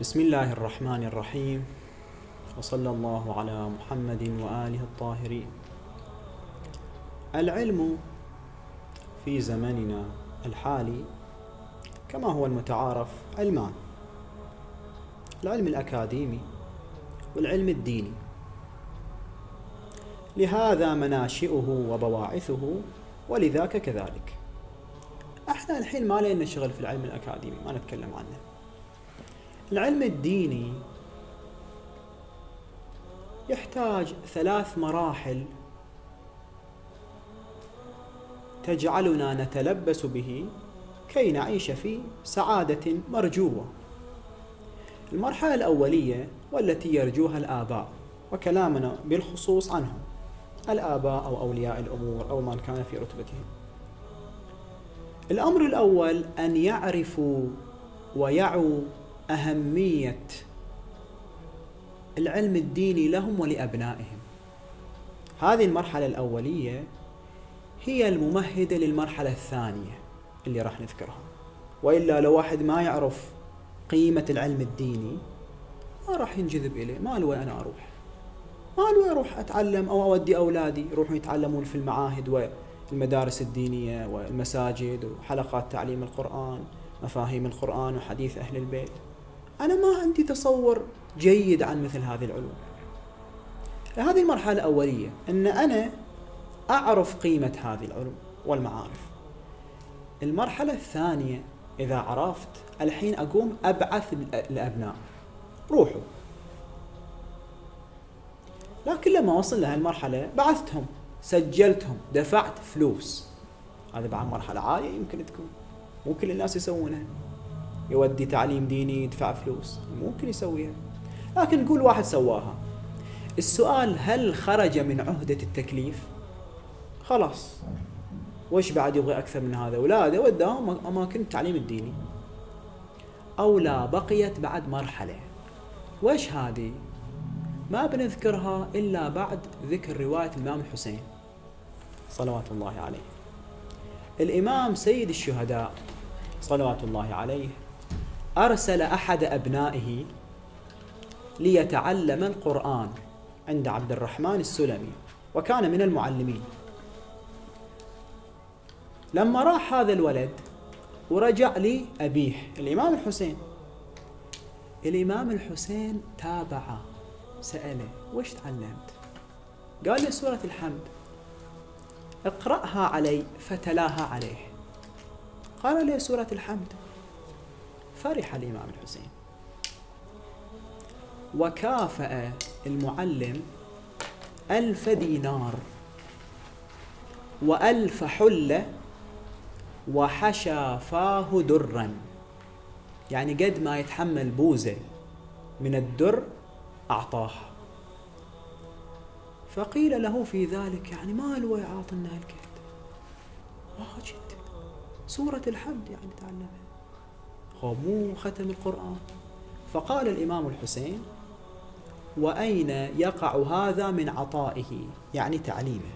بسم الله الرحمن الرحيم. وصلى الله على محمد وآله الطاهرين. العلم في زمننا الحالي كما هو المتعارف علمان. العلم الأكاديمي والعلم الديني. لهذا مناشئه وبواعثه ولذاك كذلك. إحنا الحين ما لنا شغل في العلم الأكاديمي ما نتكلم عنه. العلم الديني يحتاج ثلاث مراحل تجعلنا نتلبس به كي نعيش في سعادة مرجوة. المرحلة الأولية والتي يرجوها الآباء وكلامنا بالخصوص عنهم الآباء أو أولياء الأمور أو من كان في رتبتهم. الأمر الأول أن يعرفوا ويعوا أهمية العلم الديني لهم ولأبنائهم. هذه المرحلة الأولية هي الممهدة للمرحلة الثانية اللي راح نذكرها. وإلا لو واحد ما يعرف قيمة العلم الديني ما راح ينجذب إليه. ما له أنا أروح؟ ما له أروح أتعلم أو أودي أولادي؟ يروحون يتعلمون في المعاهد والمدارس الدينية والمساجد وحلقات تعليم القرآن مفاهيم القرآن وحديث أهل البيت. أنا ما عندي تصور جيد عن مثل هذه العلوم. هذه المرحلة الأولية أن أنا أعرف قيمة هذه العلوم والمعارف. المرحلة الثانية إذا عرفت الحين أقوم أبعث الأبناء روحوا. لكن لما وصل لهالمرحلة بعثتهم سجلتهم دفعت فلوس. هذه بعد مرحلة عالية يمكن تكون. مو كل الناس يسوونها. يودي تعليم ديني يدفع فلوس. ممكن يسويها. لكن نقول واحد سواها. السؤال هل خرج من عهدة التكليف؟ خلاص. وش بعد يبغى أكثر من هذا؟ أولاده وداهم أماكن التعليم الديني. أو لا بقيت بعد مرحلة. وش هذه؟ ما بنذكرها إلا بعد ذكر رواية الإمام الحسين صلوات الله عليه. الإمام سيد الشهداء. صلوات الله عليه. أرسل أحد أبنائه ليتعلم القرآن عند عبد الرحمن السلمي وكان من المعلمين. لما راح هذا الولد ورجع لي أبيه الإمام الحسين. الإمام الحسين تابعه سأله وش تعلمت؟ قال لي سورة الحمد. اقرأها علي فتلاها عليه. قال لي سورة الحمد. فرح الإمام الحسين. وكافأ المعلم ألف دينار وألف حلة وحشى فاه درا. يعني قد ما يتحمل بوزة من الدر أعطاها فقيل له في ذلك يعني ما له يعاطنا هالكيد واجد. سورة الحمد يعني تعلمها. مو ختم القرآن. فقال الإمام الحسين وأين يقع هذا من عطائه؟ يعني تعليمه.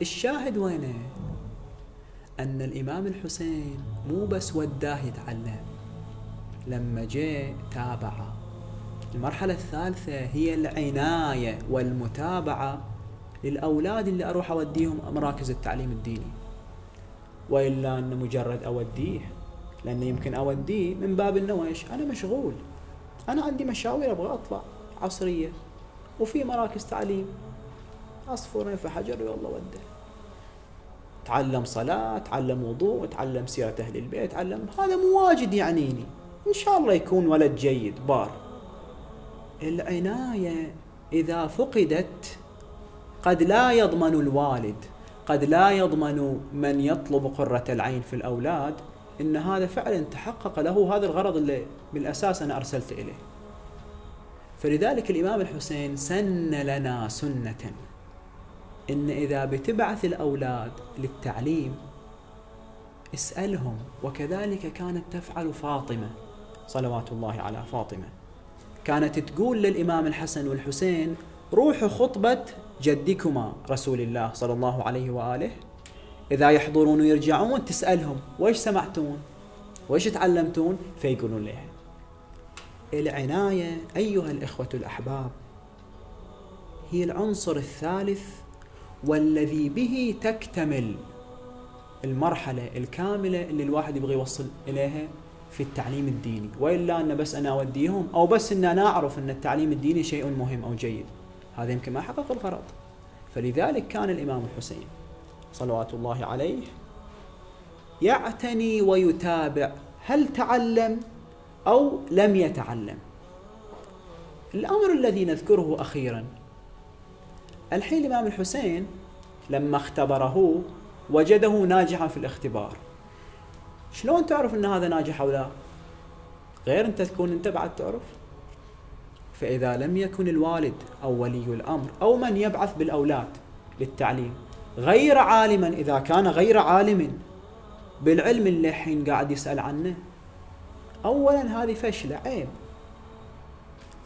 الشاهد وينه؟ أن الإمام الحسين مو بس وداه يتعلم لما جاء تابعه. المرحلة الثالثة هي العناية والمتابعة للأولاد اللي أروح أوديهم مراكز التعليم الديني. وإلا أن مجرد أوديه لأنه يمكن أوديه من باب أنه إيش أنا مشغول. أنا عندي مشاوير أبغى أطلع عصرية. وفي مراكز تعليم. عصفورين في حجر والله وده تعلم صلاة تعلم وضوء تعلم سيرة أهل البيت تعلم. هذا مو واجد يعنيني. إن شاء الله يكون ولد جيد بار. العناية إذا فقدت قد لا يضمن الوالد قد لا يضمن من يطلب قرة العين في الأولاد. إن هذا فعلا تحقق له هذا الغرض اللي بالأساس أنا أرسلت إليه. فلذلك الإمام الحسين سن لنا سنة إن إذا بتبعث الأولاد للتعليم اسألهم وكذلك كانت تفعل فاطمة صلوات الله على فاطمة. كانت تقول للإمام الحسن والحسين روحوا خطبة جدكما رسول الله صلى الله عليه وآله إذا يحضرون ويرجعون تسألهم وإيش سمعتون؟ وإيش تعلمتون؟ فيقولون لها العناية أيها الإخوة الأحباب هي العنصر الثالث والذي به تكتمل المرحلة الكاملة اللي الواحد يبغى يوصل إليها في التعليم الديني. وإلا أن بس أنا أوديهم أو بس أن أنا أعرف أن التعليم الديني شيء مهم أو جيد. هذا يمكن ما حقق الغرض فلذلك كان الإمام الحسين صلوات الله عليه يعتني ويتابع هل تعلم أو لم يتعلم. الأمر الذي نذكره أخيرا الحين الإمام الحسين لما اختبره وجده ناجحا في الاختبار. شلون تعرف إن هذا ناجح أو لا؟ غير انت تكون أنت بعد تعرف. فإذا لم يكن الوالد أو ولي الأمر أو من يبعث بالأولاد للتعليم غير عالما إذا كان غير عالم بالعلم اللي الحين قاعد يسأل عنه. اولا هذه فشلة عيب.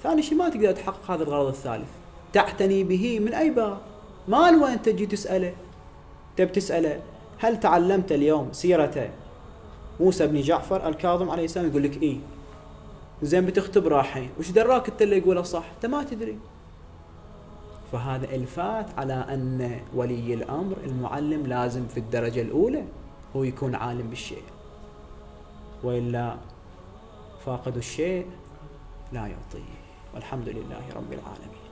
ثاني شيء ما تقدر تحقق هذا الغرض الثالث. تعتني به من أي باب؟ مال وين تجي تسأله؟ تب تسأله هل تعلمت اليوم سيرته؟ موسى بن جعفر الكاظم عليه السلام يقول لك اي زين بتختبره الحين وش دراك أنت اللي يقوله صح؟ أنت ما تدري. فهذا الفات على أن ولي الأمر المعلم لازم في الدرجة الأولى هو يكون عالم بالشيء. وإلا فاقد الشيء لا يعطيه. والحمد لله رب العالمين.